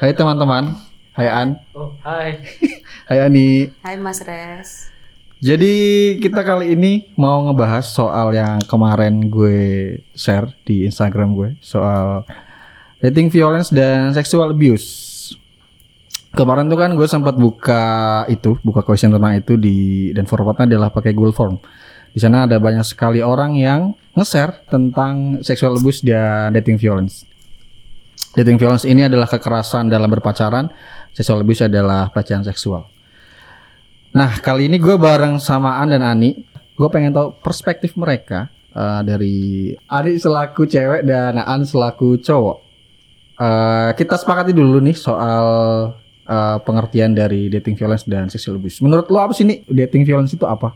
Hai teman-teman. Hai An. Oh, hai. Hai Ani. Hai Mas Res. Jadi kita kali ini mau ngebahas soal yang kemarin gue share di Instagram gue soal dating violence dan sexual abuse. Kemarin tuh kan gue sempat buka itu, buka question tentang itu di dan formatnya adalah pakai Google Form. Di sana ada banyak sekali orang yang nge-share tentang sexual abuse dan dating violence. Dating violence ini adalah kekerasan dalam berpacaran, sexual abuse adalah pelecehan seksual. Nah, kali ini gue bareng sama An dan Ani. Gue pengen tahu perspektif mereka uh, dari Ani selaku cewek dan An selaku cowok. Uh, kita sepakati dulu nih soal uh, pengertian dari dating violence dan sexual abuse. Menurut lo apa sih nih dating violence itu apa?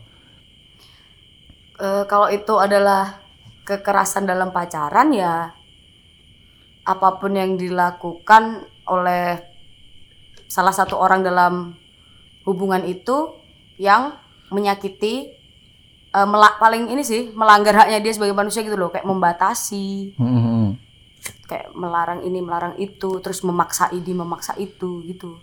Uh, kalau itu adalah kekerasan dalam pacaran ya apa pun yang dilakukan oleh salah satu orang dalam hubungan itu yang menyakiti uh, melak paling ini sih melanggar haknya dia sebagai manusia gitu loh kayak membatasi Hmm. kayak melarang ini melarang itu terus memaksa ini memaksa itu gitu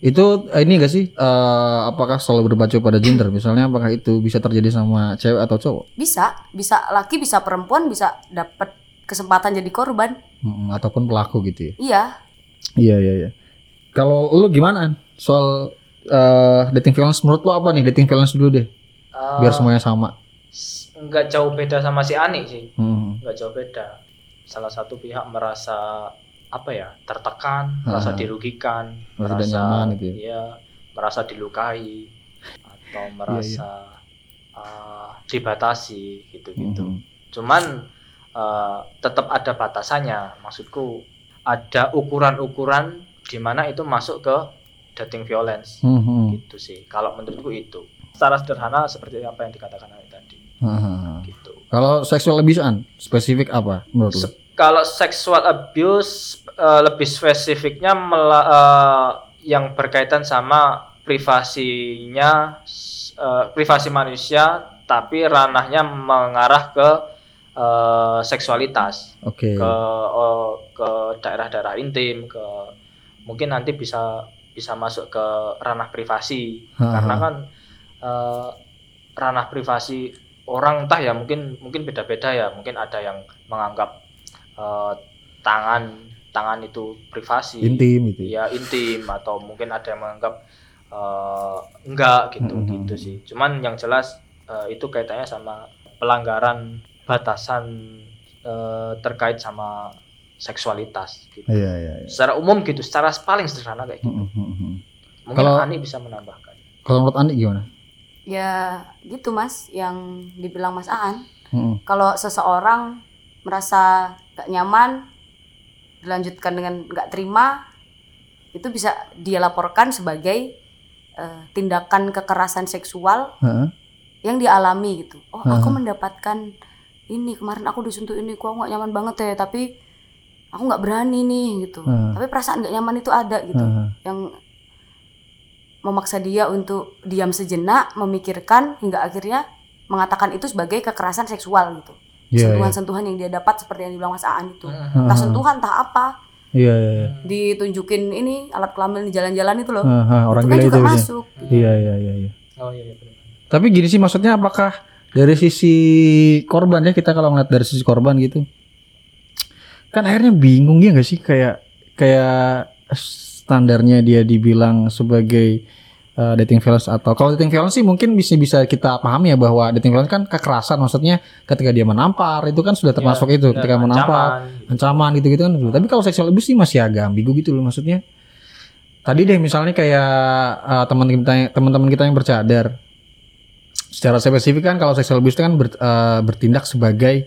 Itu eh, ini gak sih? eh, apakah selalu berpacu pada gender? Misalnya apakah itu bisa terjadi sama cewek atau cowok? bisa bisa laki bisa perempuan bisa dapat kesempatan jadi korban Hmm, ataupun pelaku gitu ya? iya Iya iya iya. Kalau lu gimana An? soal eh, dating violence menurut lu apa nih dating violence dulu deh biar Eh, semuanya sama. nggak jauh beda sama si Ani sih. Hmm. Nggak jauh beda. Salah satu pihak merasa apa ya tertekan, merasa Ah. dirugikan, Merasa tidak nyaman gitu ya. iya, merasa dilukai atau merasa uh, dibatasi gitu-gitu. Mhm. Cuman uh, tetap ada batasannya. Maksudku ada ukuran-ukuran di mana itu masuk ke dating violence Mhm. gitu sih. Kalau menurutku itu. Secara sederhana seperti apa yang dikatakan tadi Mhm. gitu. Kalau sexual abuse An, spesifik apa menurut? Se- kalau sexual abuse eh, lebih spesifiknya eh, yang berkaitan sama privasinya eh, privasi manusia tapi ranahnya mengarah ke eh, seksualitas Oke. ke eh, ke daerah-daerah intim ke mungkin nanti bisa bisa masuk ke ranah privasi Ha, karena kan eh, ranah privasi orang entah ya mungkin mungkin beda-beda ya mungkin ada yang menganggap eh, tangan tangan itu privasi intim gitu. ya intim atau mungkin ada yang menganggap eh, enggak gitu Mhm. gitu sih cuman yang jelas eh, itu kaitannya sama pelanggaran batasan eh, terkait sama seksualitas gitu Iya iya. iya. secara umum gitu secara paling sederhana kayak gitu Mhm, mhm. mungkin Kalau- Ani bisa menambahkan Kalau menurut Andi gimana? ya gitu mas yang dibilang mas Aan Mhm. kalau seseorang merasa gak nyaman dilanjutkan dengan gak terima itu bisa dia laporkan sebagai eh, tindakan kekerasan seksual Heeh. yang dialami gitu oh aku Aha. mendapatkan ini kemarin aku disentuh ini kok aku gak nyaman banget ya tapi aku nggak berani nih gitu Aha. tapi perasaan gak nyaman itu ada gitu Heeh. yang memaksa dia untuk diam sejenak, memikirkan hingga akhirnya mengatakan itu sebagai kekerasan seksual gitu. Iya, iya. Sentuhan-sentuhan yang dia dapat seperti yang dibilang Mas Aan itu. Mhm. Entah sentuhan, entah apa. Iya iya. iya. Ditunjukin ini alat kelamin di jalan-jalan itu loh. Heeh, orang itu kan gila juga itu. masuk. Iya iya iya iya. oh iya, iya. Tapi gini sih maksudnya apakah dari sisi korban ya kita kalau ngeliat dari sisi korban gitu. Kan akhirnya bingung ya gak sih? Kayak kayak standarnya dia dibilang sebagai uh, dating violence atau kalau dating violence sih mungkin bisa bisa kita pahami ya bahwa dating violence kan kekerasan. Maksudnya ketika dia menampar itu kan sudah termasuk itu. Ya, ketika dan menampar ancaman. ancaman gitu-gitu kan. Tapi kalau sexual abuse sih masih agak ambigu gitu loh maksudnya. Tadi deh misalnya kayak uh, teman kita teman-teman kita yang bercadar secara spesifik kan kalau sexual abuse itu kan ber- uh, bertindak sebagai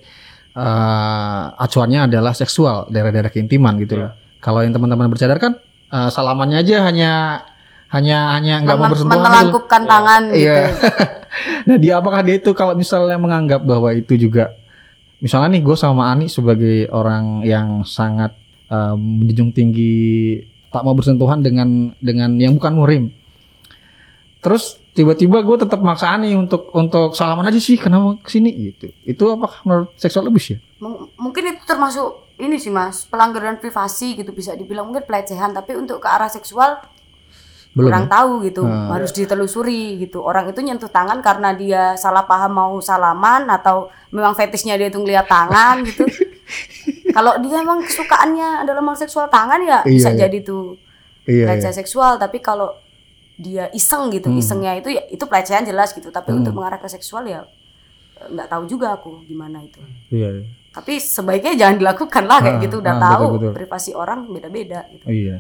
uh, acuannya adalah seksual daerah-daerah keintiman gitu loh kalau yang teman-teman bercadar kan uh, salamannya aja hanya hanya hanya nggak mau bersentuhan gitu loh. Menelangkupkan tangan gitu. Iya. nah dia apakah dia itu kalau misalnya menganggap bahwa itu juga misalnya nih gue sama Ani sebagai orang yang sangat uh, menjunjung tinggi tak mau bersentuhan dengan dengan yang bukan murim. Terus tiba-tiba gue tetap maksa Ani untuk untuk salaman aja sih kenapa ke sini gitu. Itu apakah menurut seksual abuse ya? Mung- mungkin itu termasuk ini sih mas pelanggaran privasi gitu bisa dibilang mungkin pelecehan tapi untuk ke arah seksual Belum. kurang tahu gitu Hmm. harus ditelusuri gitu orang itu nyentuh tangan karena dia salah paham mau salaman atau memang fetishnya dia tuh ngeliat tangan gitu kalau dia emang kesukaannya adalah mau seksual tangan ya Iya, bisa iya. jadi tuh Iya, iya. pelecehan seksual tapi kalau dia iseng gitu Hmm. isengnya itu ya itu pelecehan jelas gitu tapi untuk mengarah ke seksual ya eh, nggak tahu juga aku gimana itu Iya, iya. tapi sebaiknya jangan dilakukan lah kayak Ah, gitu udah ah, tahu betul, betul. privasi orang beda-beda gitu iya.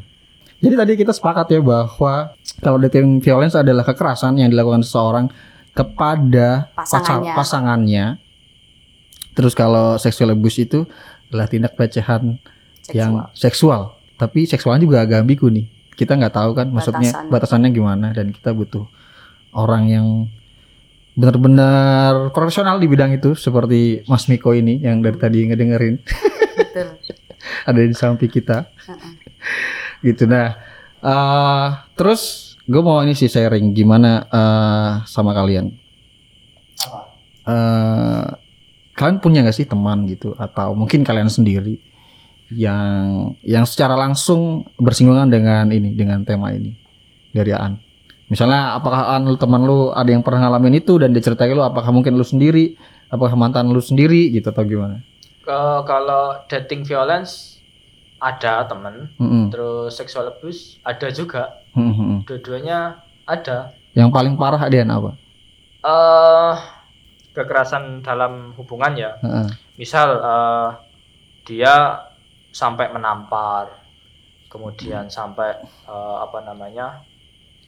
Jadi tadi kita sepakat ya bahwa kalau dating violence adalah kekerasan yang dilakukan seseorang kepada Pasangannya. pasangannya. Terus kalau sexual abuse itu adalah tindak pelecehan seksual yang seksual. Tapi seksualnya juga agak ambigu nih. Kita nggak tahu kan maksudnya Batasan. batasannya gimana dan kita butuh orang yang benar-benar profesional di bidang itu seperti Mas Miko ini yang dari tadi ngedengerin. Betul. Ada di samping kita. Heeh. gitu. Nah eh terus gue mau ini sih sharing gimana eh sama kalian. Eh kalian punya nggak sih teman gitu? Atau mungkin kalian sendiri yang yang secara langsung bersinggungan dengan ini dengan tema ini dari Aan misalnya apakah Aan teman lu ada yang pernah ngalamin itu dan dia ceritain lu apakah mungkin lu sendiri apakah mantan lu sendiri gitu atau gimana Eh, kalau dating violence ada temen, Mm-mm. terus sexual abuse ada juga. Mm-mm. Dua-duanya ada. yang paling parah Dian apa eh kekerasan dalam hubungan ya. Heeh. Misal eh, dia sampai menampar, kemudian sampai eh, apa namanya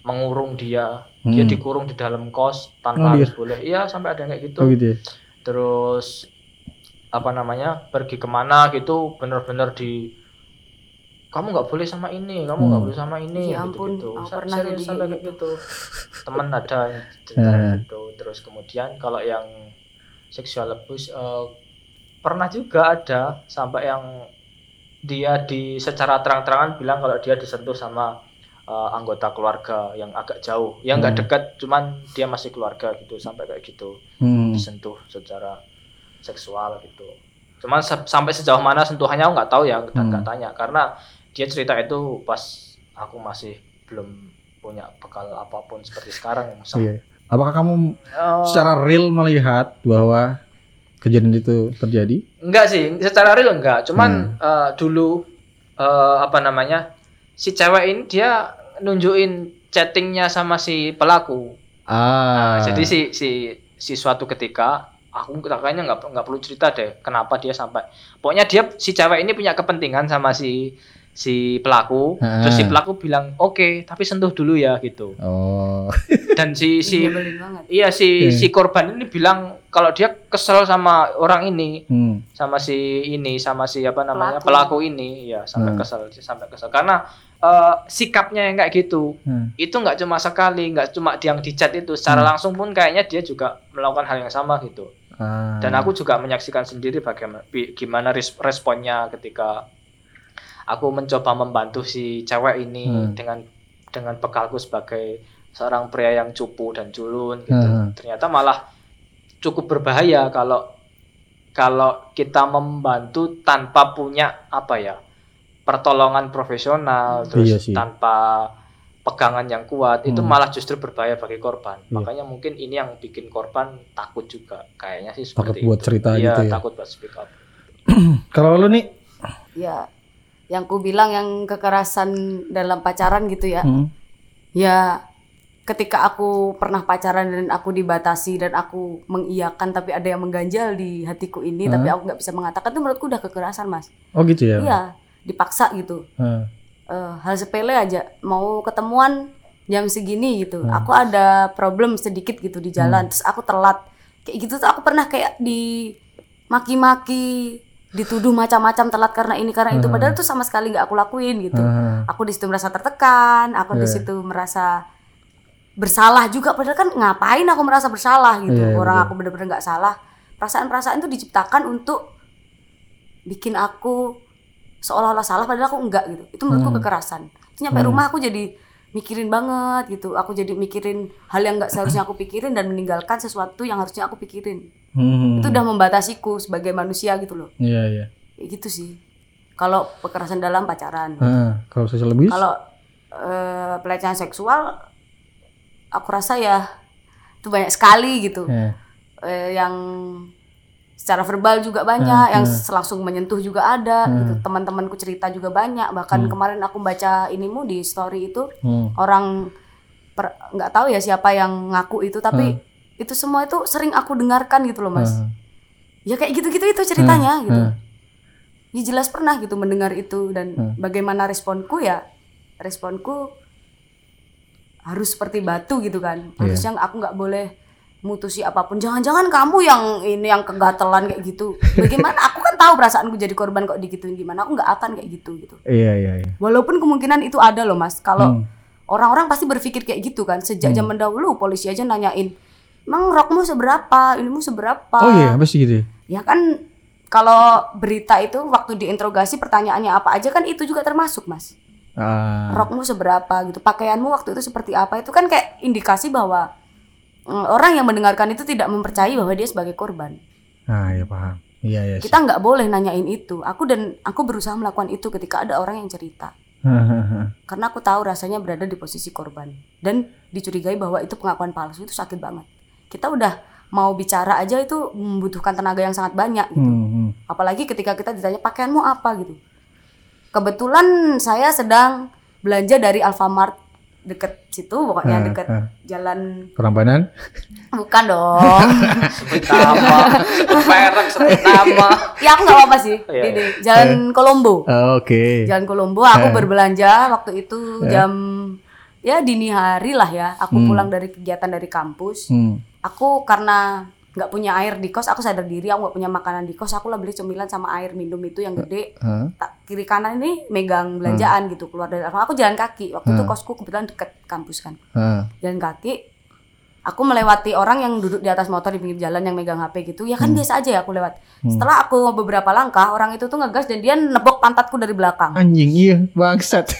mengurung dia, dia Hmm. dikurung di dalam kos Oh, tanpa iya. harus boleh. Iya sampai ada yang kayak gitu. oh gitu ya Terus apa namanya pergi ke mana gitu, bener-bener di kamu nggak boleh sama ini, kamu nggak Hmm. boleh sama ini, Ya gitu ampun, gitu. aku Sa- pernah serius jadi sampai kayak gitu. Temen ada cerita gitu. Terus kemudian kalau yang seksual abuse eh, pernah juga ada sampai yang dia di secara terang-terangan bilang kalau dia disentuh sama eh, anggota keluarga yang agak jauh, yang nggak Hmm. dekat, cuman dia masih keluarga gitu sampai kayak gitu Hmm. disentuh secara seksual gitu. Cuman se- sampai sejauh mana sentuhannya aku nggak tahu ya, dan nggak Hmm. tanya karena dia cerita itu pas aku masih belum punya bekal apa pun seperti sekarang. Iya. Apakah kamu Eh, secara real melihat bahwa kejadian itu terjadi? enggak sih, secara real enggak. Hmm. Cuman eh, dulu eh, apa namanya si cewek ini dia nunjukin chattingnya sama si pelaku. Ah. Nah, jadi si si si suatu ketika aku kayaknya nggak nggak perlu cerita deh kenapa dia sampai pokoknya dia si cewek ini punya kepentingan sama si si pelaku Ah. terus si pelaku bilang oke tapi sentuh dulu ya gitu Oh. dan si si iya si Iya. si korban ini bilang kalau dia kesel sama orang ini Hmm. sama si ini sama si apa namanya Pelaku. pelaku, ini ya sampai Hmm. kesel dia sampai kesel karena eh, sikapnya yang kayak gitu Hmm. itu nggak cuma sekali nggak cuma yang di chat itu secara Hmm. langsung pun kayaknya dia juga melakukan hal yang sama gitu Ah. dan aku juga menyaksikan sendiri bagaimana gimana res- responnya ketika aku mencoba membantu si cewek ini Hmm. dengan dengan bekalku sebagai seorang pria yang cupu dan culun gitu Hmm. ternyata malah cukup berbahaya kalau kalau kita membantu tanpa punya apa ya pertolongan profesional terus Iya sih. tanpa pegangan yang kuat itu Hmm. malah justru berbahaya bagi korban Iya. makanya mungkin ini yang bikin korban takut juga kayaknya sih Takut seperti buat itu. cerita Iya, gitu ya. takut buat speak up Kalau lu nih, ya yang ku bilang yang kekerasan dalam pacaran gitu ya hmm. ya ketika aku pernah pacaran dan aku dibatasi dan aku mengiyakan tapi ada yang mengganjal di hatiku ini tapi aku nggak bisa mengatakan itu menurutku udah kekerasan mas. Oh gitu ya? iya dipaksa gitu. Ah. Eh, hal sepele aja. Mau ketemuan jam segini gitu. Aku ada problem sedikit gitu di jalan. Terus aku telat. Kayak gitu tuh aku pernah kayak di maki-maki dituduh macam-macam telat karena ini karena itu. Padahal tuh sama sekali nggak aku lakuin gitu. Ah. aku di situ merasa tertekan aku di Iya. situ merasa bersalah juga padahal kan ngapain aku merasa bersalah gitu Iya, iya, orang betul. aku bener-bener nggak salah perasaan-perasaan itu diciptakan untuk bikin aku seolah-olah salah padahal aku enggak gitu itu menurutku Hmm. kekerasan itu nyampe rumah aku jadi mikirin banget gitu aku jadi mikirin hal yang nggak seharusnya aku pikirin dan meninggalkan sesuatu yang harusnya aku pikirin Hmm. itu udah membatasiku sebagai manusia gitu loh Iya iya. kayak gitu sih Kalau kekerasan dalam pacaran. Ah, kalau abuse? Kalau eh, pelecehan seksual, aku rasa ya itu banyak sekali gitu. Eh, Eh, yang secara verbal juga banyak, yang langsung menyentuh juga ada. Gitu. Teman-temanku cerita juga banyak. Bahkan kemarin aku baca inimu di story itu hmm. orang nggak tahu ya siapa yang ngaku itu, tapi itu semua itu sering aku dengarkan gitu loh mas. Ya kayak gitu-gitu itu ceritanya gitu. Ya jelas pernah gitu mendengar itu dan bagaimana responku ya responku harus seperti batu gitu kan. Harusnya aku nggak boleh mutusi apa pun. Jangan-jangan kamu yang ini yang kegatelan kayak gitu. Bagaimana? Aku kan tahu perasaanku jadi korban kok digituin. Gimana? Aku nggak akan kayak gitu gitu. Iya, iya, iya. walaupun kemungkinan itu ada loh mas. Kalau orang-orang pasti berpikir kayak gitu kan. Sejak zaman dahulu polisi aja nanyain emang rokmu seberapa? Ilmu seberapa? Oh iya, apa sih gitu? ya? Ya kan kalau berita itu waktu diinterogasi pertanyaannya apa aja kan itu juga termasuk mas. Ah, Rokmu seberapa gitu, pakaianmu waktu itu seperti apa itu kan kayak indikasi bahwa mm, orang yang mendengarkan itu tidak mempercayai bahwa dia sebagai korban. ah, ya paham. Iya, iya. sih. Kita nggak boleh nanyain itu. Aku dan aku berusaha melakukan itu ketika ada orang yang cerita. Karena aku tahu rasanya berada di posisi korban dan dicurigai bahwa itu pengakuan palsu itu sakit banget. Kita udah mau bicara aja itu membutuhkan tenaga yang sangat banyak gitu. Hmm, hmm. Apalagi ketika kita ditanya pakaianmu apa gitu. Kebetulan saya sedang belanja dari Alfamart deket situ pokoknya Ah, deket ah. jalan Perambanan? bukan dong. ya aku nggak apa-apa sih. Iya, Ini Jalan Kolombo. Oh, Oke. Jalan Kolombo aku berbelanja waktu itu jam ya dini hari lah ya. Aku pulang dari kegiatan dari kampus. Hmm. Aku karena nggak punya air di kos, aku sadar diri aku nggak punya makanan di kos. Aku lah beli cemilan sama air minum itu yang gede. Hah? Tak kiri kanan ini megang belanjaan gitu keluar dari Alfamart. Aku jalan kaki. Waktu itu kosku kebetulan deket kampus kan. Ah. Jalan kaki. Aku melewati orang yang duduk di atas motor di pinggir jalan yang megang HP gitu. Ya kan biasa aja ya aku lewat. Setelah aku beberapa langkah, orang itu tuh ngegas dan dia nebok pantatku dari belakang. Anjing, iya, bangsat.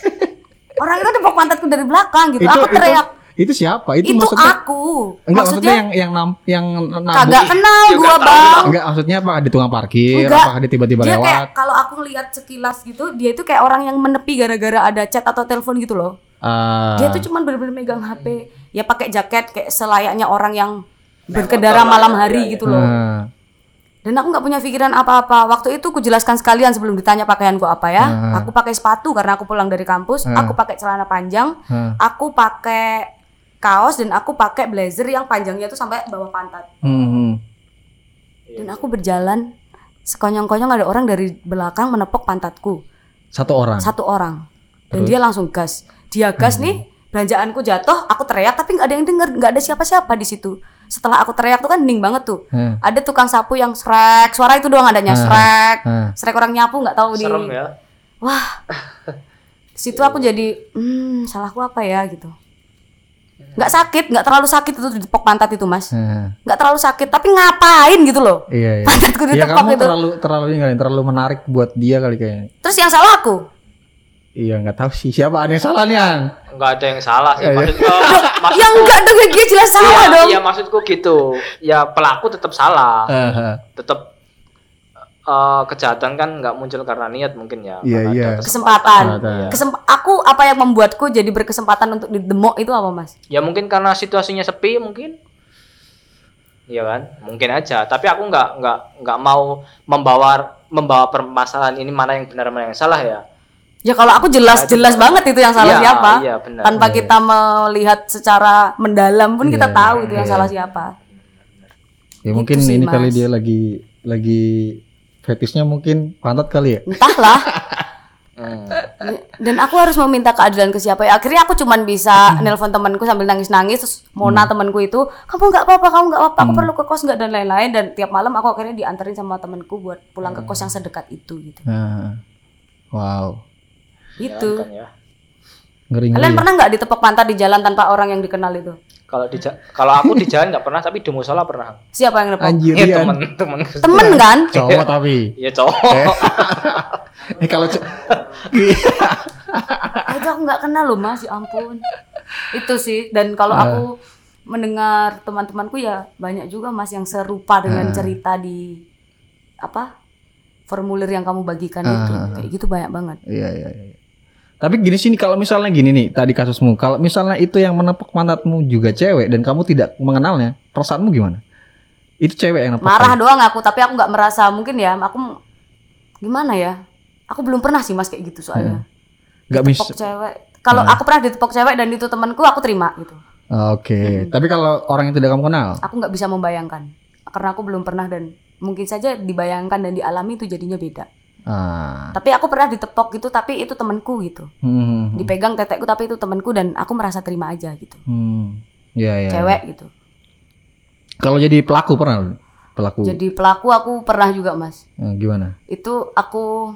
Orang itu nebok pantatku dari belakang gitu. aku teriak, itu, itu siapa? Itu, itu, maksudnya aku. Enggak maksudnya, maksudnya yang yang nam, yang nabuk. kagak kenal gua bang. Enggak maksudnya apa di tukang parkir Enggak. apa dia tiba-tiba Dia lewat. kayak kalau aku ngeliat sekilas gitu, dia itu kayak orang yang menepi gara-gara ada chat atau telepon gitu loh. Ah, Dia tuh cuman bener-bener megang HP, ya pakai jaket kayak selayaknya orang yang berkendara malam hari gitu loh. ah, Dan aku nggak punya pikiran apa-apa. Waktu itu ku jelaskan sekalian sebelum ditanya pakaianku apa ya. Aku pakai sepatu karena aku pulang dari kampus. Aku pakai celana panjang. ah. Aku pakai kaos dan aku pakai blazer yang panjangnya tuh sampai bawah pantat. Hmm, hmm. Dan aku berjalan sekonyong-konyong ada orang dari belakang menepok pantatku. Satu orang. Satu orang. Dan dia langsung gas. Dia gas nih, belanjaanku jatuh, aku teriak tapi nggak ada yang denger, nggak ada siapa-siapa di situ. Setelah aku teriak tuh kan hening banget tuh. Hmm. Ada tukang sapu yang srek, suara itu doang adanya srek. ah. Srek orang nyapu nggak tahu di. serem ya Wah. Di situ aku jadi, hmm, salahku apa ya gitu. Nggak sakit, nggak terlalu sakit itu ditepok pantat itu mas. Nggak terlalu sakit, tapi ngapain gitu loh. iya, iya. Pantatku Iya ditepok kamu gitu. terlalu terlalu ini kali, terlalu menarik buat dia kali kayaknya. Terus yang salah aku. Iya nggak tahu sih siapa ada yang salah nih An. nggak ada yang salah sih Iya, iya. maksudku maksudku Ya enggak dong, ya dia jelas salah iya, dong. iya maksudku gitu ya pelaku tetap salah Ah, ah. tetap eh, kejahatan kan nggak muncul karena niat mungkin ya Iya, iya. ada Kesempatan. Kesempatan. Kesemp- aku apa yang membuatku jadi berkesempatan untuk didemok itu apa mas? Ya mungkin karena situasinya sepi mungkin. Iya kan? Mungkin aja. Tapi aku nggak nggak nggak mau membawa membawa permasalahan ini mana yang benar mana yang salah ya. Ya kalau aku jelas jelas banget itu yang salah Iya, siapa. iya, benar. Tanpa kita melihat secara mendalam pun kita Iya, tahu itu yang salah siapa. Ya mungkin Gitu sih, ini kali Mas. dia lagi lagi fetisnya mungkin pantat kali ya. Entahlah. Hmm. Dan aku harus meminta keadilan ke siapa ya. Akhirnya aku cuman bisa nelpon temanku sambil nangis-nangis terus Mona temanku itu, "Kamu nggak apa-apa, kamu nggak apa-apa, aku perlu ke kos nggak dan lain-lain." Dan tiap malam aku akhirnya dianterin sama temanku buat pulang ke kos yang sedekat itu gitu. Nah, wow. Kan ya. ngeri ngeri. Kalian pernah nggak ditepok pantat di jalan tanpa orang yang dikenal itu? Kalau di kalau aku di jalan nggak pernah tapi di musola pernah. Siapa yang nepok? Anjir Iya Ian. temen temen. Temen kan? Cowok tapi. Iya cowok. Eh kalau co- Ah, itu aku nggak kenal loh mas, ya ampun. Itu sih. Dan kalau aku mendengar teman-temanku ya banyak juga mas yang serupa dengan cerita di apa formulir yang kamu bagikan itu. Kayak gitu banyak banget. Iya iya iya. Tapi gini sih nih, kalau misalnya gini nih tadi kasusmu, kalau misalnya itu yang menepuk pantatmu juga cewek dan kamu tidak mengenalnya, perasaanmu gimana? Itu cewek yang nepuk. Marah kamu. doang aku, tapi aku nggak merasa mungkin ya, aku gimana ya? Aku belum pernah sih Mas kayak gitu soalnya. Nggak bisa. Ditepok cewek. Kalau Nah. aku pernah ditepok cewek dan itu temanku, aku terima gitu. Oke. Tapi kalau orang yang tidak kamu kenal, Aku nggak bisa membayangkan karena aku belum pernah dan mungkin saja dibayangkan dan dialami itu jadinya beda. Ah, Tapi aku pernah ditepok gitu, tapi itu temanku gitu. hmm, Dipegang tetekku tapi itu temanku dan aku merasa terima aja gitu. hmm, ya ya. Cewek gitu. Kalau jadi pelaku pernah? Pelaku. Jadi pelaku aku pernah juga mas. Eh, gimana? Itu aku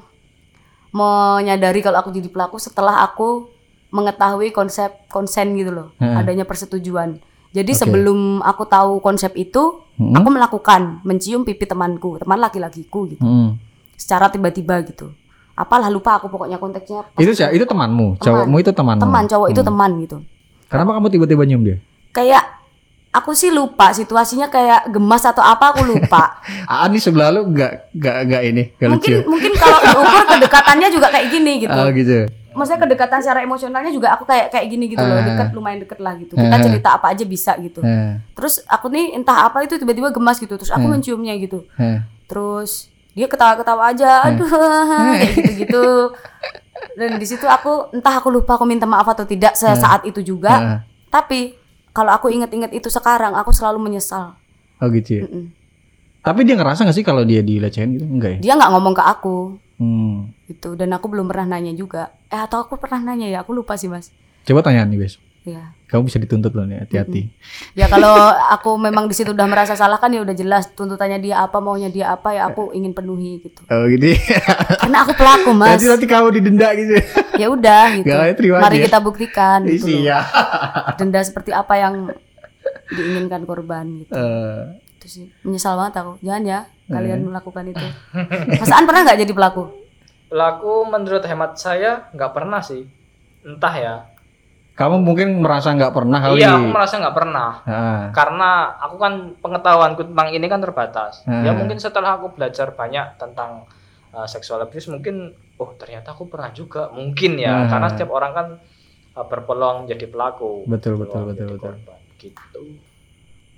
menyadari kalau aku jadi pelaku setelah aku mengetahui konsep konsen gitu loh, Heeh. adanya persetujuan. Jadi Oke. sebelum aku tahu konsep itu, Hmm? aku melakukan mencium pipi temanku, teman laki-lakiku gitu, Hmm. Secara tiba-tiba gitu. Apalah lupa aku pokoknya konteksnya. Itu sih, itu temanmu, Teman. cowokmu itu temanmu. teman cowok itu Hmm. teman gitu. Kenapa kamu tiba-tiba nyium dia? Kayak aku sih lupa situasinya kayak gemas atau apa aku lupa. Ah, ini sebelah lu nggak nggak nggak ini, nggak lucu. mungkin mungkin kalau diukur kedekatannya juga kayak gini gitu. Oh gitu. Maksudnya kedekatan secara emosionalnya juga aku kayak kayak gini gitu loh, Ah. dekat lumayan deket lah gitu. Kita Ah. cerita apa aja bisa gitu. Terus aku nih entah apa itu tiba-tiba gemas gitu, terus aku menciumnya gitu. Terus dia ketawa-ketawa aja, aduh kayak gitu-gitu. Dan di situ aku entah aku lupa aku minta maaf atau tidak sesaat itu juga. Tapi kalau aku inget-inget itu sekarang, aku selalu menyesal. Oh gitu ya. Tapi dia ngerasa nggak sih kalau dia dilecehin gitu? Enggak ya? Dia nggak ngomong ke aku Hmm. gitu, dan aku belum pernah nanya juga. Eh atau aku pernah nanya ya, aku lupa sih mas. Coba tanya nih besok. Iya. Kamu bisa dituntut loh nih, hati-hati. Ya kalau aku memang di situ udah merasa salah kan ya udah jelas tuntutannya dia apa maunya dia apa ya aku ingin penuhi gitu. Oh gitu. Karena aku pelaku mas. Nanti nanti kamu didenda gitu. Ya udah gitu. Gak, terima Mari aja. kita buktikan gitu. Iya. Denda seperti apa yang diinginkan korban gitu. Eh, Itu sih menyesal banget aku. Jangan ya kalian Hmm. melakukan itu. Mas An pernah nggak jadi pelaku? Pelaku menurut hemat saya nggak pernah sih. Entah ya. Kamu mungkin merasa nggak pernah kali. Iya, aku merasa nggak pernah. Ah, Karena aku kan pengetahuanku tentang ini kan terbatas. Hmm. Ya mungkin setelah aku belajar banyak tentang uh, sexual abuse mungkin oh ternyata aku pernah juga. Mungkin ya, Hmm. karena setiap orang kan uh, berpeluang jadi pelaku. Betul, berpeluang betul, betul, betul. korban. Gitu.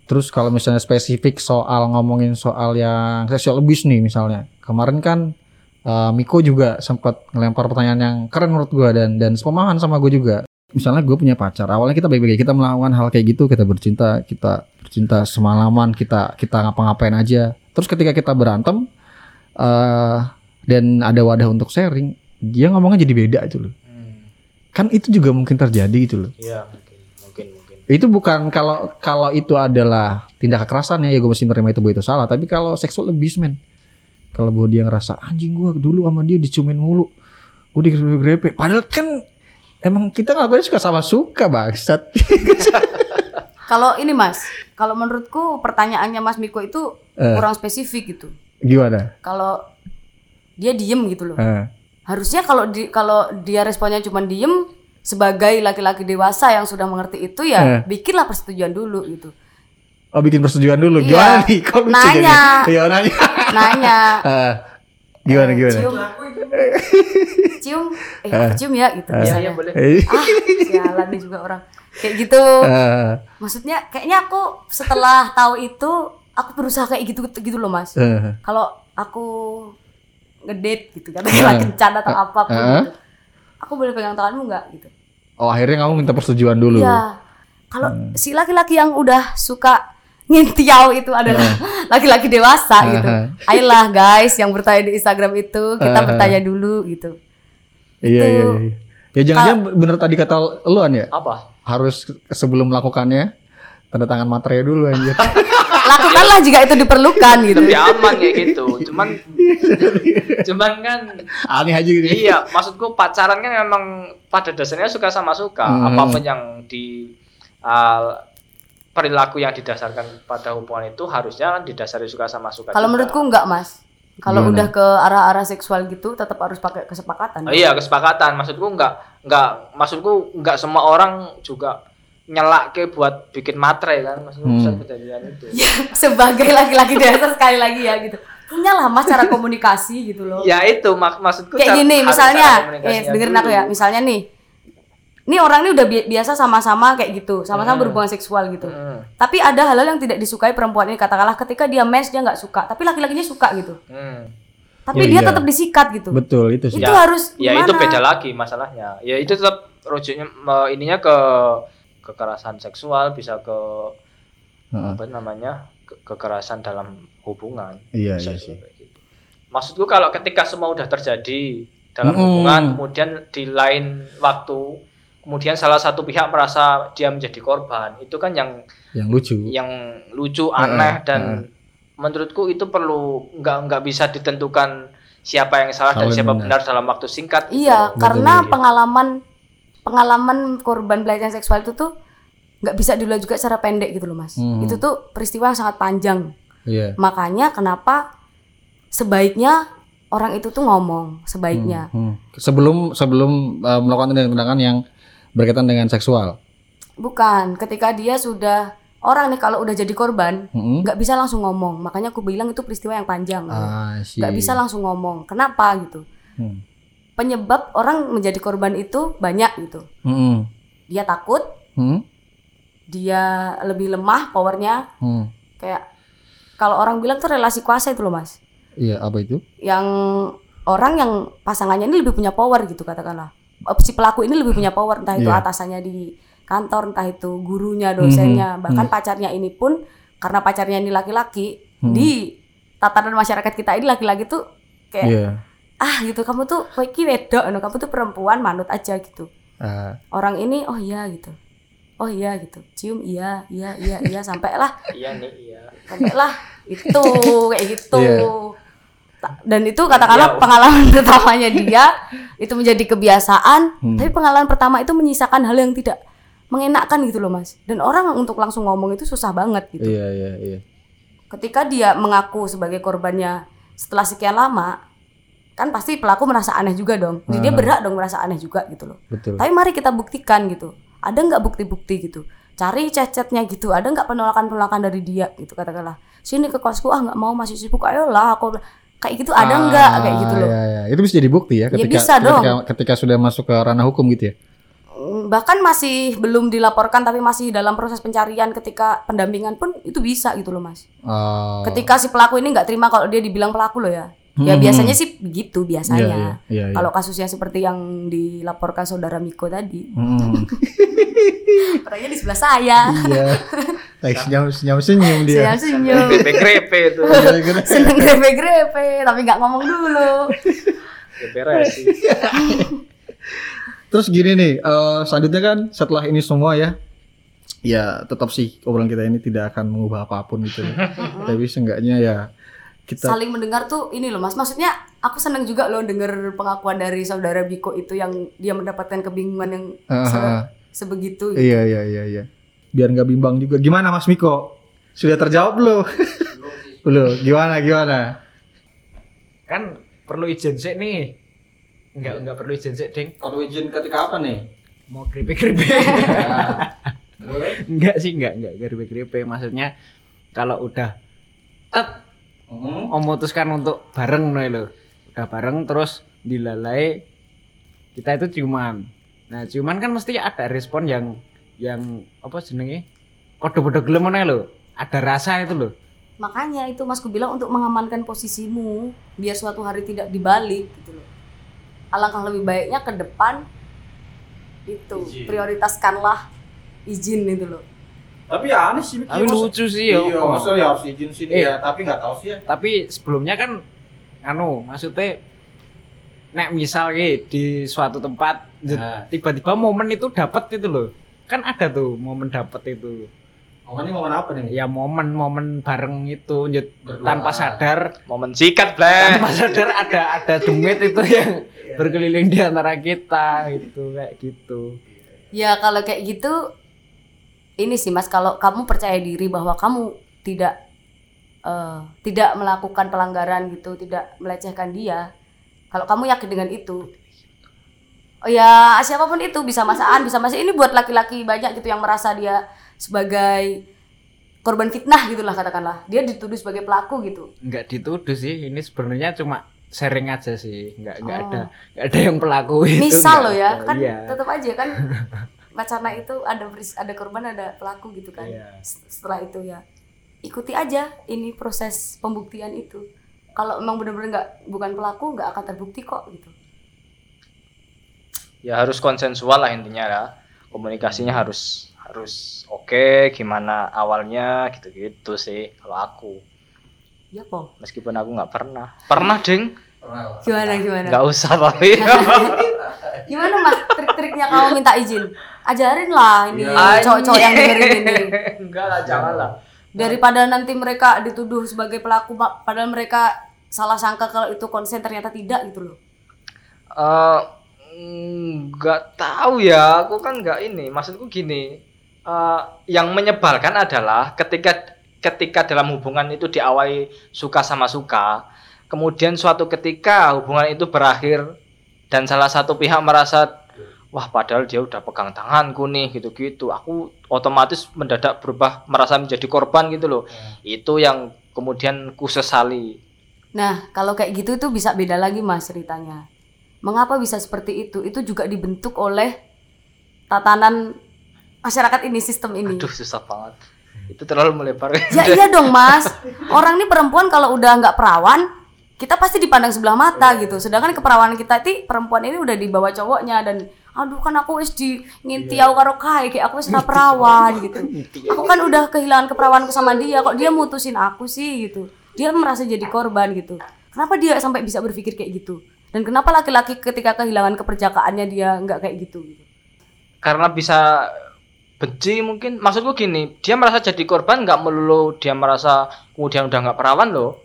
Terus kalau misalnya spesifik soal ngomongin soal yang sexual abuse nih misalnya. Kemarin kan eh, Miko juga sempat ngelempar pertanyaan yang keren menurut gua dan dan sepemahaman sama gue juga. Misalnya gue punya pacar, awalnya kita baik-baik kita melakukan hal kayak gitu, kita bercinta, kita bercinta semalaman, kita kita ngapa-ngapain aja. Terus ketika kita berantem eh dan ada wadah untuk sharing, dia ngomongnya jadi beda itu loh. Hmm. Kan itu juga mungkin terjadi gitu loh. Iya, mungkin, mungkin, mungkin. itu bukan kalau kalau itu adalah tindak kekerasan ya, ya gue mesti menerima itu bahwa itu salah tapi kalau sexual abuse men kalau bahwa dia ngerasa anjing gue dulu sama dia diciumin mulu gue digrepe padahal kan emang kita ngelakuinnya suka sama suka bangsat Kalau ini Mas, kalau menurutku pertanyaannya Mas Miko itu Eh. kurang spesifik gitu. gimana Kalau dia diem gitu loh. Eh, Harusnya kalau di kalau dia responnya cuma diem sebagai laki-laki dewasa yang sudah mengerti itu ya Eh. bikinlah persetujuan dulu gitu. oh bikin persetujuan dulu Iya. gimana nih kok lucu Nanya. iya nanya Nanya Eh, gimana eh, gimana Cium. cium eh aku cium ya gitu Iya, misalnya. iya boleh. Eh, Ah, sialan nih juga orang. Kayak gitu. eh, Maksudnya kayaknya aku setelah tahu itu aku berusaha kayak gitu gitu loh, Mas. eh. Kalau aku ngedate gitu katakanlah Eh. kencan atau apa pun Eh. gitu. Aku boleh pegang tanganmu nggak gitu. oh akhirnya kamu minta persetujuan dulu Iya. Kalau Hmm. si laki-laki yang udah suka ngintiau itu adalah laki-laki dewasa gitu. Eh. Ayolah guys yang bertanya di Instagram itu kita Eh. bertanya dulu gitu. iya Itu- iya iya ya jangan-jangan bener tadi kata lu an ya Apa? harus sebelum melakukannya tanda tangan materai dulu anjir. Lakukanlah jika itu diperlukan gitu. Lebih aman kayak gitu. Cuman cuman kan Aneh aja gitu. iya, maksudku pacaran kan memang pada dasarnya suka sama suka. Hmm. Apa pun yang di uh, perilaku yang didasarkan pada hubungan itu harusnya kan didasari suka sama suka. Kalau menurutku enggak, Mas. Kalau udah ke arah-arah seksual gitu tetap harus pakai kesepakatan. Oh, iya kesepakatan. Maksudku enggak enggak maksudku enggak semua orang juga nyelak ke buat bikin materai kan. Maksudku Hmm. perjanjian itu. Ya, sebagai laki-laki dasar sekali lagi ya gitu. punyalah mas cara komunikasi gitu loh. Ya itu mak maksudku Kayak cara- gini misalnya, eh dengerin dulu. aku ya, misalnya nih, ini orang ini udah bi- biasa sama-sama kayak gitu, sama-sama Hmm. berhubungan seksual gitu. Hmm, Tapi ada hal-hal yang tidak disukai perempuan ini katakanlah ketika dia mens dia nggak suka, tapi laki-lakinya suka gitu. hmm. Tapi Ya, dia iya. tetap disikat gitu. Betul itu sih. Itu Ya, harus Ya gimana? itu beda lagi masalahnya. Ya itu tetap rujuknya ininya ke kekerasan seksual bisa ke Heeh. apa namanya ke- kekerasan dalam hubungan. Iya Bisa iya sih. gitu. Maksudku kalau ketika semua udah terjadi dalam Mm-mm. hubungan, kemudian di lain waktu, kemudian salah satu pihak merasa dia menjadi korban, itu kan yang Yang lucu. yang lucu, aneh Heeh, dan heeh. menurutku itu perlu nggak nggak bisa ditentukan siapa yang salah dan Salah siapa benar. benar dalam waktu singkat. Iya, loh. karena Betul. pengalaman pengalaman korban pelecehan seksual itu tuh nggak bisa dilihat juga secara pendek gitu loh mas. Hmm. Itu tuh peristiwa yang sangat panjang. Iya. Makanya kenapa sebaiknya orang itu tuh ngomong sebaiknya. Hmm. Sebelum sebelum uh, melakukan tindakan yang berkaitan dengan seksual. Bukan, ketika dia sudah orang nih kalau udah jadi korban nggak bisa langsung ngomong. Makanya aku bilang itu peristiwa yang panjang. Ah, nggak bisa langsung ngomong. Kenapa gitu? Hmm. Penyebab orang menjadi korban itu banyak gitu. Mm-mm. Dia takut, Hmm? dia lebih lemah powernya Hmm. kayak kalau orang bilang tuh relasi kuasa itu loh mas Iya, apa itu? yang orang yang pasangannya ini lebih punya power gitu katakanlah si pelaku ini lebih punya power entah itu Iya. atasannya di kantor entah itu gurunya dosennya Mhm, bahkan pacarnya ini pun karena pacarnya ini laki-laki Hmm. di tatanan masyarakat kita ini laki-laki tuh kayak Iya. ah gitu kamu tuh kayak ki wedok no, kamu tuh perempuan manut aja gitu Ah, orang ini oh iya gitu oh iya gitu cium iya iya iya iya sampai lah Iya nih, iya. sampailah itu kayak gitu Iya. Ta- dan itu katakanlah Ya. pengalaman pertamanya dia itu menjadi kebiasaan Hmm. tapi pengalaman pertama itu menyisakan hal yang tidak mengenakkan gitu loh mas dan orang untuk langsung ngomong itu susah banget gitu iya, iya, iya. ketika dia mengaku sebagai korbannya setelah sekian lama kan pasti pelaku merasa aneh juga dong jadi dia Ah. berhak dong merasa aneh juga gitu loh Betul. tapi mari kita buktikan gitu. Ada nggak bukti-bukti gitu? Cari chat-chatnya gitu. Ada nggak penolakan-penolakan dari dia gitu katakanlah. Sini ke kosku ah nggak mau masih sibuk. Ayolah aku kayak gitu ada nggak kayak gitu loh. Iya, iya. Itu bisa jadi bukti ya ketika bisa ketika, dong. ketika sudah masuk ke ranah hukum gitu ya. Mm, Bahkan masih belum dilaporkan tapi masih dalam proses pencarian ketika pendampingan pun itu bisa gitu loh mas. Oh. Ketika si pelaku ini nggak terima kalau dia dibilang pelaku loh ya. Ya Hmm. biasanya sih begitu biasanya. iya, iya, iya. Kalau kasusnya seperti yang dilaporkan saudara Miko tadi, Hmm. orangnya di sebelah saya. Iya. Like senyum senyum senyum dia. Senyum-senyum. Grepe-grepe itu. seneng grepe-grepe tapi nggak ngomong dulu Beres sih. Terus gini nih, eh, selanjutnya kan setelah ini semua ya, ya tetap sih obrolan kita ini tidak akan mengubah apa pun gitu. ya. Tapi seenggaknya ya kita saling mendengar tuh ini loh mas maksudnya aku seneng juga loh denger pengakuan dari saudara Biko itu yang dia mendapatkan kebingungan yang Ah, se- ah, ah. sebegitu Iya iya iya iya. Biar nggak bimbang juga. Gimana Mas Miko? Sudah terjawab belum? belum. Gimana gimana? kan perlu izin sih nih enggak enggak perlu izin sih ding Kalau izin ketika apa nih? mau gripe gripe enggak sih enggak enggak gripe gripe maksudnya kalau udah tet memutuskan untuk bareng nih lo udah bareng terus dilalai. Kita itu ciuman. Nah ciuman kan mesti ada respon yang yang apa jenenge? Kode-kode gelem lo ada rasa itu loh makanya itu mas ku bilang untuk mengamankan posisimu biar suatu hari tidak dibalik gitu loh alangkah lebih baiknya ke depan itu prioritaskanlah izin itu loh Tapi ya aneh sih. tapi lucu sih ya Iya, maksudnya ya harus izin sih Eh. ya, tapi nggak tahu sih ya. tapi sebelumnya kan anu maksudnya nek misal di suatu tempat Nah. tiba-tiba momen itu dapat itu loh kan ada tuh momen dapat itu ini momen apa nih? ya momen-momen bareng itu tanpa sadar Momen sikat, Bleh. tanpa sadar ada ada demit itu yang berkeliling di antara kita gitu kayak gitu Ya kalau kayak gitu ini sih Mas kalau kamu percaya diri bahwa kamu tidak eh, tidak melakukan pelanggaran gitu, tidak melecehkan dia. Kalau kamu yakin dengan itu Oh ya siapa pun itu bisa masaan bisa masih ini buat laki-laki banyak gitu yang merasa dia sebagai korban fitnah gitulah katakanlah dia dituduh sebagai pelaku gitu nggak dituduh sih ini sebenarnya cuma sharing aja sih nggak nggak Oh. ada nggak ada yang pelaku itu misal loh ya ada. kan iya. tetap aja kan wacana itu ada beris- ada korban ada pelaku gitu kan. Iya. S- setelah itu ya ikuti aja ini proses pembuktian itu. Kalau emang benar-benar nggak bukan pelaku nggak akan terbukti kok gitu. Ya harus konsensual lah intinya ya. Komunikasinya harus harus oke gimana awalnya gitu-gitu sih kalau aku. Ya po meskipun aku nggak pernah. Pernah ding? Gimana gimana? Nggak usah tapi gimana mas? Trik-triknya kamu minta izin? Ajarin lah ini Anjing. cowok-cowok yang dengerin ini. Enggak lah jangan lah daripada nanti mereka dituduh sebagai pelaku pa- padahal mereka salah sangka kalau itu konsen ternyata tidak gitu loh. Eh, nggak tahu ya. Aku kan nggak ini. Maksudku gini. Eh, yang menyebalkan adalah ketika ketika dalam hubungan itu diawali suka sama suka kemudian suatu ketika hubungan itu berakhir dan salah satu pihak merasa wah padahal dia udah pegang tanganku nih gitu-gitu aku otomatis mendadak berubah merasa menjadi korban gitu loh itu yang kemudian ku sesali Nah, kalau kayak gitu itu bisa beda lagi mas ceritanya. Mengapa bisa seperti itu? Itu juga dibentuk oleh tatanan masyarakat ini, sistem ini. aduh susah banget itu terlalu melebar Ya iya dong mas. Orang ini perempuan kalau udah nggak perawan, kita pasti dipandang sebelah mata gitu. Sedangkan keperawanan kita itu perempuan ini udah dibawa cowoknya dan aduh kan aku wis di ngintiau karo kai kayak aku wis perawan gitu. Aku kan udah kehilangan keperawanku sama dia kok dia mutusin aku sih gitu. Dia merasa jadi korban gitu. Kenapa dia sampai bisa berpikir kayak gitu? Dan kenapa laki-laki ketika kehilangan keperjakaannya dia nggak kayak gitu gitu? karena bisa benci mungkin maksudku gini dia merasa jadi korban nggak melulu dia merasa kemudian udah nggak perawan loh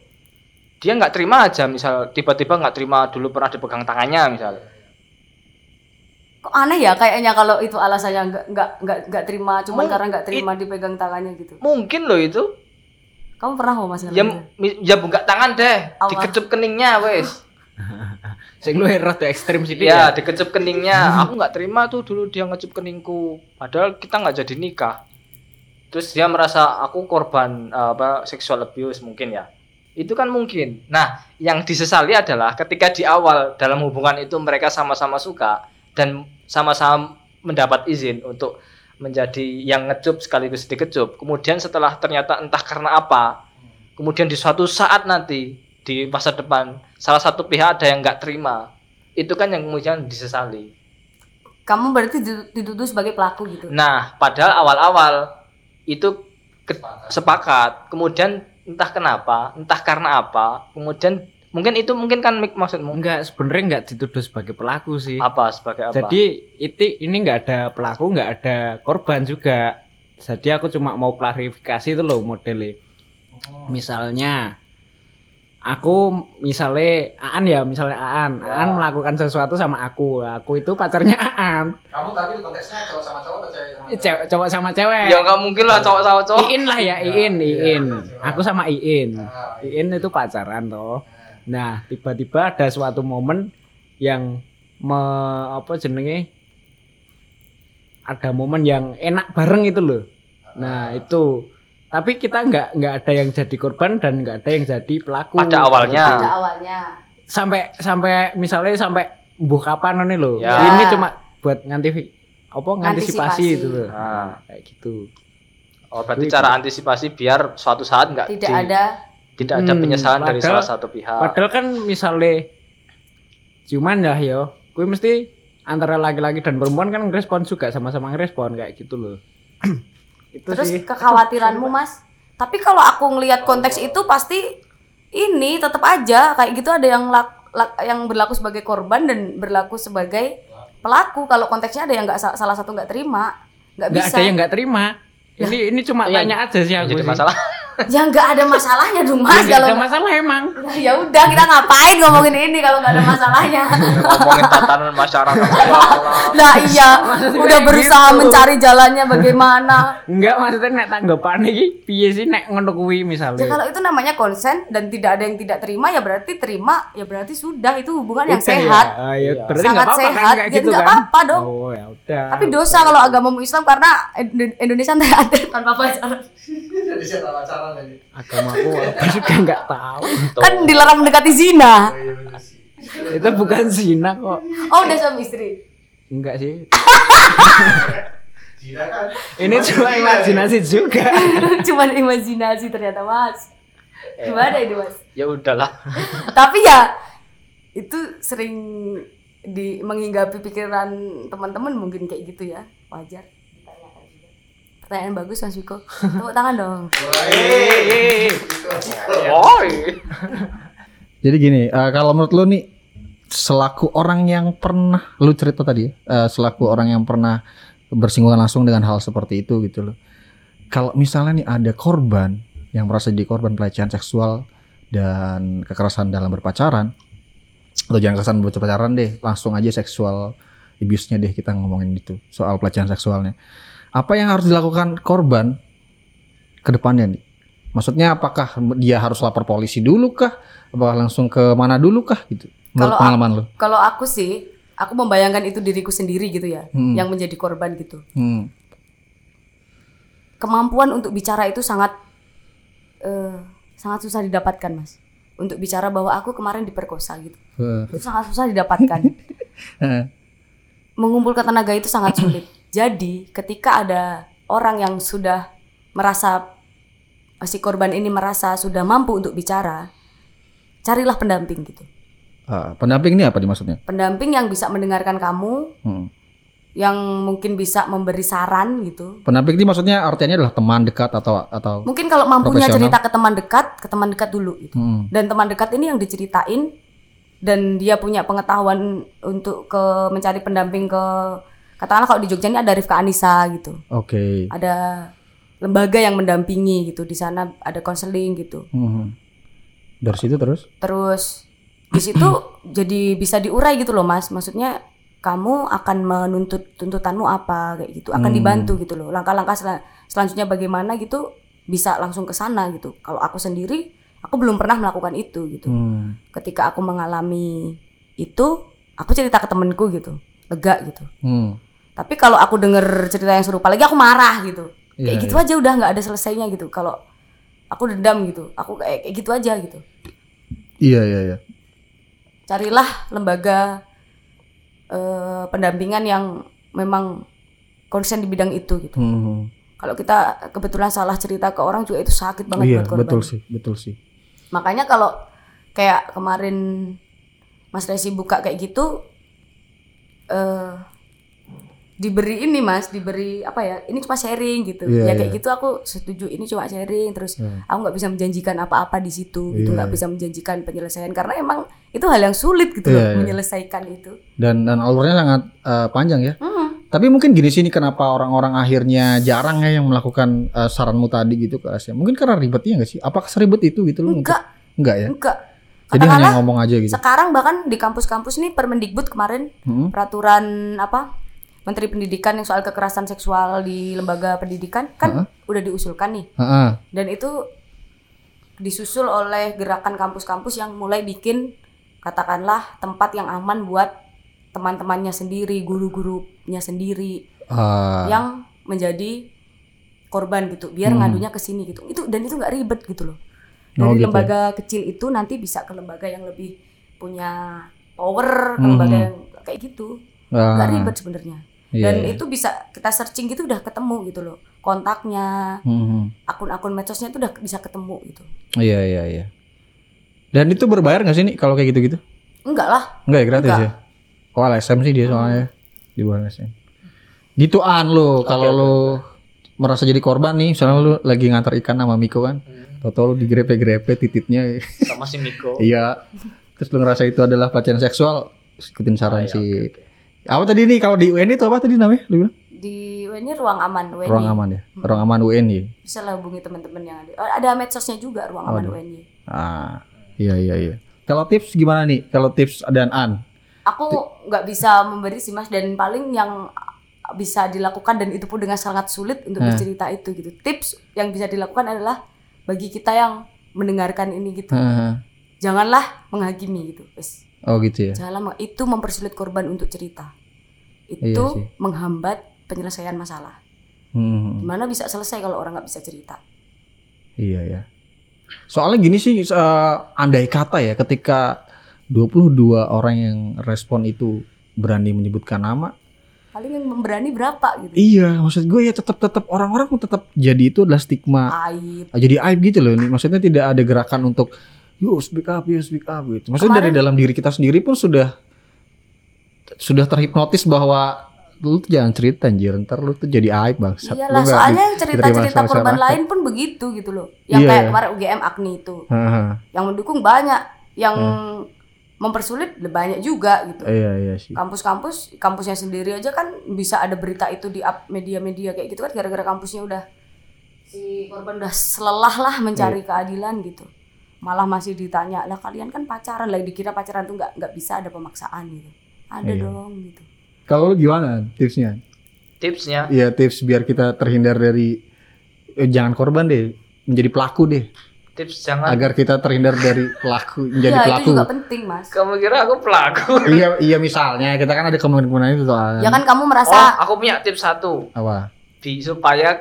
dia nggak terima aja misal tiba-tiba nggak terima dulu pernah dipegang tangannya misal. Kok aneh ya kayaknya kalau itu alasannya nggak nggak nggak nggak terima cuman Mung- karena nggak terima dipegang tangannya gitu. mungkin loh itu. Kamu pernah kok mas ya ya buka tangan deh Apa? dikecup keningnya wes. Sing lu rada ekstrim sih ya dikecup keningnya. Aku nggak terima tuh dulu dia ngecup keningku. Padahal kita nggak jadi nikah. Terus dia merasa aku korban eh, apa sexual abuse mungkin ya itu kan mungkin. Nah yang disesali adalah ketika di awal dalam hubungan itu mereka sama-sama suka dan sama-sama mendapat izin untuk menjadi yang ngecup sekaligus dikecup. Kemudian setelah ternyata entah karena apa kemudian di suatu saat nanti di masa depan salah satu pihak ada yang nggak terima. Itu kan yang kemudian disesali. Kamu berarti ditu- dituduh sebagai pelaku gitu. nah padahal awal-awal itu ke- sepakat. Kemudian entah kenapa entah karena apa kemudian mungkin itu mungkin kan Mik, maksudmu? Enggak sebenarnya enggak dituduh sebagai pelaku sih. Apa sebagai apa? Jadi itu ini nggak ada pelaku nggak ada korban juga. Jadi aku cuma mau klarifikasi itu loh modelnya. Misalnya aku misalnya Aan ya misalnya Aan. Aan melakukan sesuatu sama aku. Aku itu pacarnya Aan. Kamu tadi konteksnya cowok sama cowok atau cewek sama Eh, cewek cowok sama cewek. Ya nggak mungkin lah cowok sama cowok. Iin lah ya Iin Iin. Aku sama Iin. Iin itu pacaran toh. Nah tiba-tiba ada suatu momen yang me, apa jenenge? Ada momen yang enak bareng itu loh. Nah itu tapi kita nggak nggak ada yang jadi korban dan nggak ada yang jadi pelaku Pada awalnya. Pada awalnya. sampai sampai misalnya sampai buh kapan nih loh Ya. ini cuma buat nganti apa ngantisipasi Antisipasi. itu loh Nah. kayak gitu oh berarti cara antisipasi biar suatu saat nggak Tidak di- ada tidak ada Hmm, penyesalan dari padahal- salah satu pihak Padahal kan misalnya cuman ya yo, gue mesti antara laki-laki dan perempuan kan ngerespon juga sama-sama ngerespon kayak gitu loh. itu terus sih. kekhawatiranmu mas? tapi kalau aku ngelihat konteks itu pasti ini tetap aja kayak gitu ada yang lak- lak- yang berlaku sebagai korban dan berlaku sebagai pelaku. Kalau konteksnya ada yang nggak sa- salah satu nggak terima nggak bisa. ada yang nggak terima. Ini ini cuma Iya, tanya aja sih Yang aku jadi sih. masalah ya nggak ada masalahnya dong Ya, mas nggak kalau ada masalah emang. ya udah kita ngapain ngomongin ini kalau nggak ada masalahnya ngomongin tatanan masyarakat lah iya udah berusaha gitu. mencari jalannya bagaimana Enggak maksudnya nek tanggapan iki piye sih nek ngono kuwi Ya misalnya. kalau itu namanya konsen dan tidak ada yang tidak terima ya berarti terima ya berarti sudah itu hubungan yang ya. sehat. Ah, ya, berarti Sangat nggak apa-apa kan sehat. kayak Ya, gitu nggak kan. apa-apa dong. Oh ya udah. Tapi dosa kalau agamamu Islam karena Indo- Indonesia tanpa tanpa pacaran. Agama aku apa juga nggak tahu. Kan dilarang mendekati zina. Itu bukan zina kok. Oh, udah suami istri. Enggak sih. Ini cuma imajinasi juga. Cuman imajinasi ternyata, Mas. Gimana ini, Mas? Ya udahlah. Tapi ya itu sering di menghinggapi pikiran teman-teman mungkin kayak gitu ya. Wajar. Pertanyaan bagus Mas Wiko. Tepuk tangan dong. Jadi gini, eh, kalau menurut lu nih selaku orang yang pernah lu cerita tadi ya, eh, selaku orang yang pernah bersinggungan langsung dengan hal seperti itu gitu loh. Kalau misalnya nih ada korban yang merasa jadi korban pelecehan seksual dan kekerasan dalam berpacaran atau jangan kekerasan berpacaran deh, langsung aja seksual abuse-nya deh kita ngomongin itu soal pelecehan seksualnya. Apa yang harus dilakukan korban ke depannya nih? Maksudnya apakah dia harus lapor polisi dulu kah? Apakah langsung ke mana dulu kah gitu? Menurut Kalau pengalaman lo? Kalau aku sih, aku membayangkan itu diriku sendiri gitu ya, Hmm. yang menjadi korban gitu. Hmm. Kemampuan untuk bicara itu sangat eh, sangat susah didapatkan, Mas. Untuk bicara bahwa aku kemarin diperkosa gitu. Eh, Itu sangat susah didapatkan. eh, mengumpulkan tenaga itu sangat sulit. Jadi, ketika ada orang yang sudah merasa si korban ini merasa sudah mampu untuk bicara, carilah pendamping gitu. ah, pendamping ini apa dimaksudnya? Pendamping yang bisa mendengarkan kamu, Hmm. yang mungkin bisa memberi saran gitu. Pendamping ini maksudnya artinya adalah teman dekat atau atau Mungkin kalau mampunya cerita ke teman dekat, ke teman dekat dulu gitu. Hmm. Dan teman dekat ini yang diceritain dan dia punya pengetahuan untuk ke mencari pendamping ke katakanlah kalau di Jogja ini ada Rifka Anissa gitu. Oke. ada lembaga yang mendampingi gitu di sana ada konseling gitu Hmm. Dari situ terus? terus di situ jadi bisa diurai gitu loh mas maksudnya kamu akan menuntut tuntutanmu apa kayak gitu akan Hmm. dibantu gitu loh langkah-langkah sel- selanjutnya bagaimana gitu bisa langsung ke sana gitu kalau aku sendiri aku belum pernah melakukan itu gitu Hmm. ketika aku mengalami itu aku cerita ke temenku gitu lega gitu Hmm. tapi kalau aku denger cerita yang serupa lagi aku marah gitu kayak Iya, gitu aja udah nggak ada selesainya gitu kalau aku dendam gitu aku kayak kayak gitu aja gitu Iya iya iya. carilah lembaga eh, pendampingan yang memang konsen di bidang itu gitu Hmm. kalau kita kebetulan salah cerita ke orang juga itu sakit banget Iya buat korban betul sih betul sih. makanya kalau kayak kemarin Mas Resi buka kayak gitu eh diberi ini Mas, diberi apa ya? Ini cuma sharing gitu. Iya, ya kayak iya. gitu aku setuju. Ini cuma sharing terus Iya. aku nggak bisa menjanjikan apa-apa di situ gitu, Iya, nggak bisa menjanjikan penyelesaian karena emang itu hal yang sulit gitu Iya, loh iya. menyelesaikan itu. Dan dan alurnya sangat eh, panjang ya. Hmm. Tapi mungkin gini sih nih kenapa orang-orang akhirnya jarang ya yang melakukan eh, saranmu tadi gitu ke Asia. Mungkin karena ribetnya nggak sih? Apakah seribet itu gitu loh? Enggak, Enggak ya. enggak. Jadi hanya ngomong aja gitu. sekarang bahkan di kampus-kampus nih Permendikbud kemarin Hmm. peraturan apa Menteri Pendidikan yang soal kekerasan seksual di lembaga pendidikan kan udah diusulkan nih Heeh. dan itu disusul oleh gerakan kampus-kampus yang mulai bikin katakanlah tempat yang aman buat teman-temannya sendiri, guru-gurunya sendiri Ah, yang menjadi korban gitu, biar Hmm. ngadunya ke sini gitu. Itu dan itu nggak ribet gitu loh. Oh, Dari gitu ya. lembaga kecil itu nanti bisa ke lembaga yang lebih punya power, ke Hmm. lembaga yang kayak gitu. ah, Nggak ribet sebenarnya. iya, Dan iya. itu bisa kita searching gitu udah ketemu gitu loh. Kontaknya, Hmm. akun-akun medsosnya itu udah bisa ketemu gitu. Iya iya iya. Dan itu berbayar nggak sih nih kalau kayak gitu-gitu? Enggak lah. Enggak ya gratis Enggak. ya? Oh LSM sih dia soalnya di bawah LSM. Gitu an lo kalau lo merasa jadi korban nih, misalnya lo lagi ngantar ikan sama Miko kan, tau lo digrepe-grepe tititnya, sama si Miko. iya. Terus lo ngerasa itu adalah pelecehan seksual, ikutin saran Oh, iya, si. oke, Apa tadi nih kalau di UN itu apa tadi namanya? Lu bilang? Di ini ruang aman WNI. Ruang aman ya, ruang aman UN ya. Bisa lah hubungi teman-teman yang ada. Oh, ada medsosnya juga ruang aman ada. WNI. Ah, iya iya iya. Kalau tips gimana nih? Kalau tips dan an? Aku nggak bisa memberi sih mas dan paling yang bisa dilakukan dan itu pun dengan sangat sulit untuk Eh. bercerita itu gitu. Tips yang bisa dilakukan adalah bagi kita yang mendengarkan ini gitu. Heeh. Janganlah menghakimi gitu. Wes. Oh gitu ya. Janganlah itu mempersulit korban untuk cerita. Iya Itu sih. menghambat penyelesaian masalah. Hmm. Gimana bisa selesai kalau orang nggak bisa cerita? Iya ya. Soalnya gini sih eh, andai kata ya ketika 22 orang yang respon itu berani menyebutkan nama. Paling yang memberani berapa gitu. Iya, maksud gue ya tetap tetap orang-orang tetap jadi itu adalah stigma. Aib. Jadi aib gitu loh ini. Maksudnya tidak ada gerakan untuk yuk speak up yuk speak up gitu. Maksudnya dari Kemarin- dalam diri kita sendiri pun sudah sudah terhipnotis bahwa lu tuh jangan cerita anjir. Ntar lu tuh jadi aib bang iyalah soalnya yang cerita-cerita korban lain pun begitu gitu loh. Yang Iya, kayak iya. kemarin UGM Agni itu. Yang mendukung banyak. Yang mempersulit banyak juga gitu. Iya iya sih. Kampus-kampus kampusnya sendiri aja kan bisa ada berita itu di up media-media kayak gitu kan gara-gara kampusnya udah si korban udah selelah lah mencari Iya. keadilan gitu. Malah masih ditanya lah kalian kan pacaran? Lah dikira pacaran tuh nggak nggak bisa ada pemaksaan gitu. Ada Iya. dong gitu. Kalau lu gimana tipsnya? Tipsnya? Iya tips biar kita terhindar dari eh, jangan korban deh menjadi pelaku deh tips jangan. Agar kita terhindar dari pelaku menjadi ya itu pelaku. juga penting mas. Kamu kira aku pelaku? Iya iya misalnya kita kan ada kemungkinan itu soalnya ya kan kamu oh merasa aku punya tips satu. Apa? Bi- supaya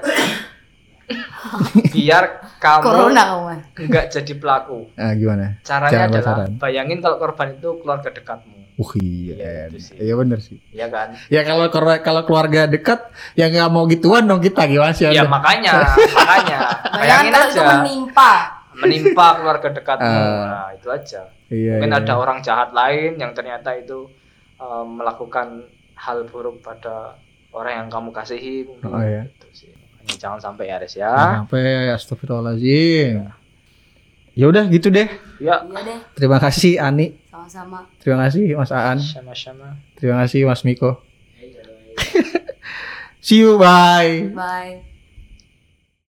biar kamu corona nggak jadi pelaku. Nah, gimana? Caranya Cara adalah pacaran. bayangin kalau korban itu keluarga dekatmu. Wah iya, Iya, itu sih. iya bener sih. ya kan? Ya kalau kalau keluarga dekat yang nggak mau gituan dong kita gimana sih? ya makanya makanya. Bayangkan bayangin kalau itu aja. menimpa menimpa keluarga dekatmu Ah. nah itu aja Iya, mungkin iya. ada orang jahat lain yang ternyata itu eh, melakukan hal buruk pada orang yang kamu kasihi mungkin Oh, iya. gitu sih Makanya jangan sampai ya Res ya Sampai astagfirullahaladzim. Ya udah gitu deh. ya iya deh Terima kasih Ani. sama-sama Terima kasih Mas Aan. sama-sama Terima kasih Mas Miko. See you bye. bye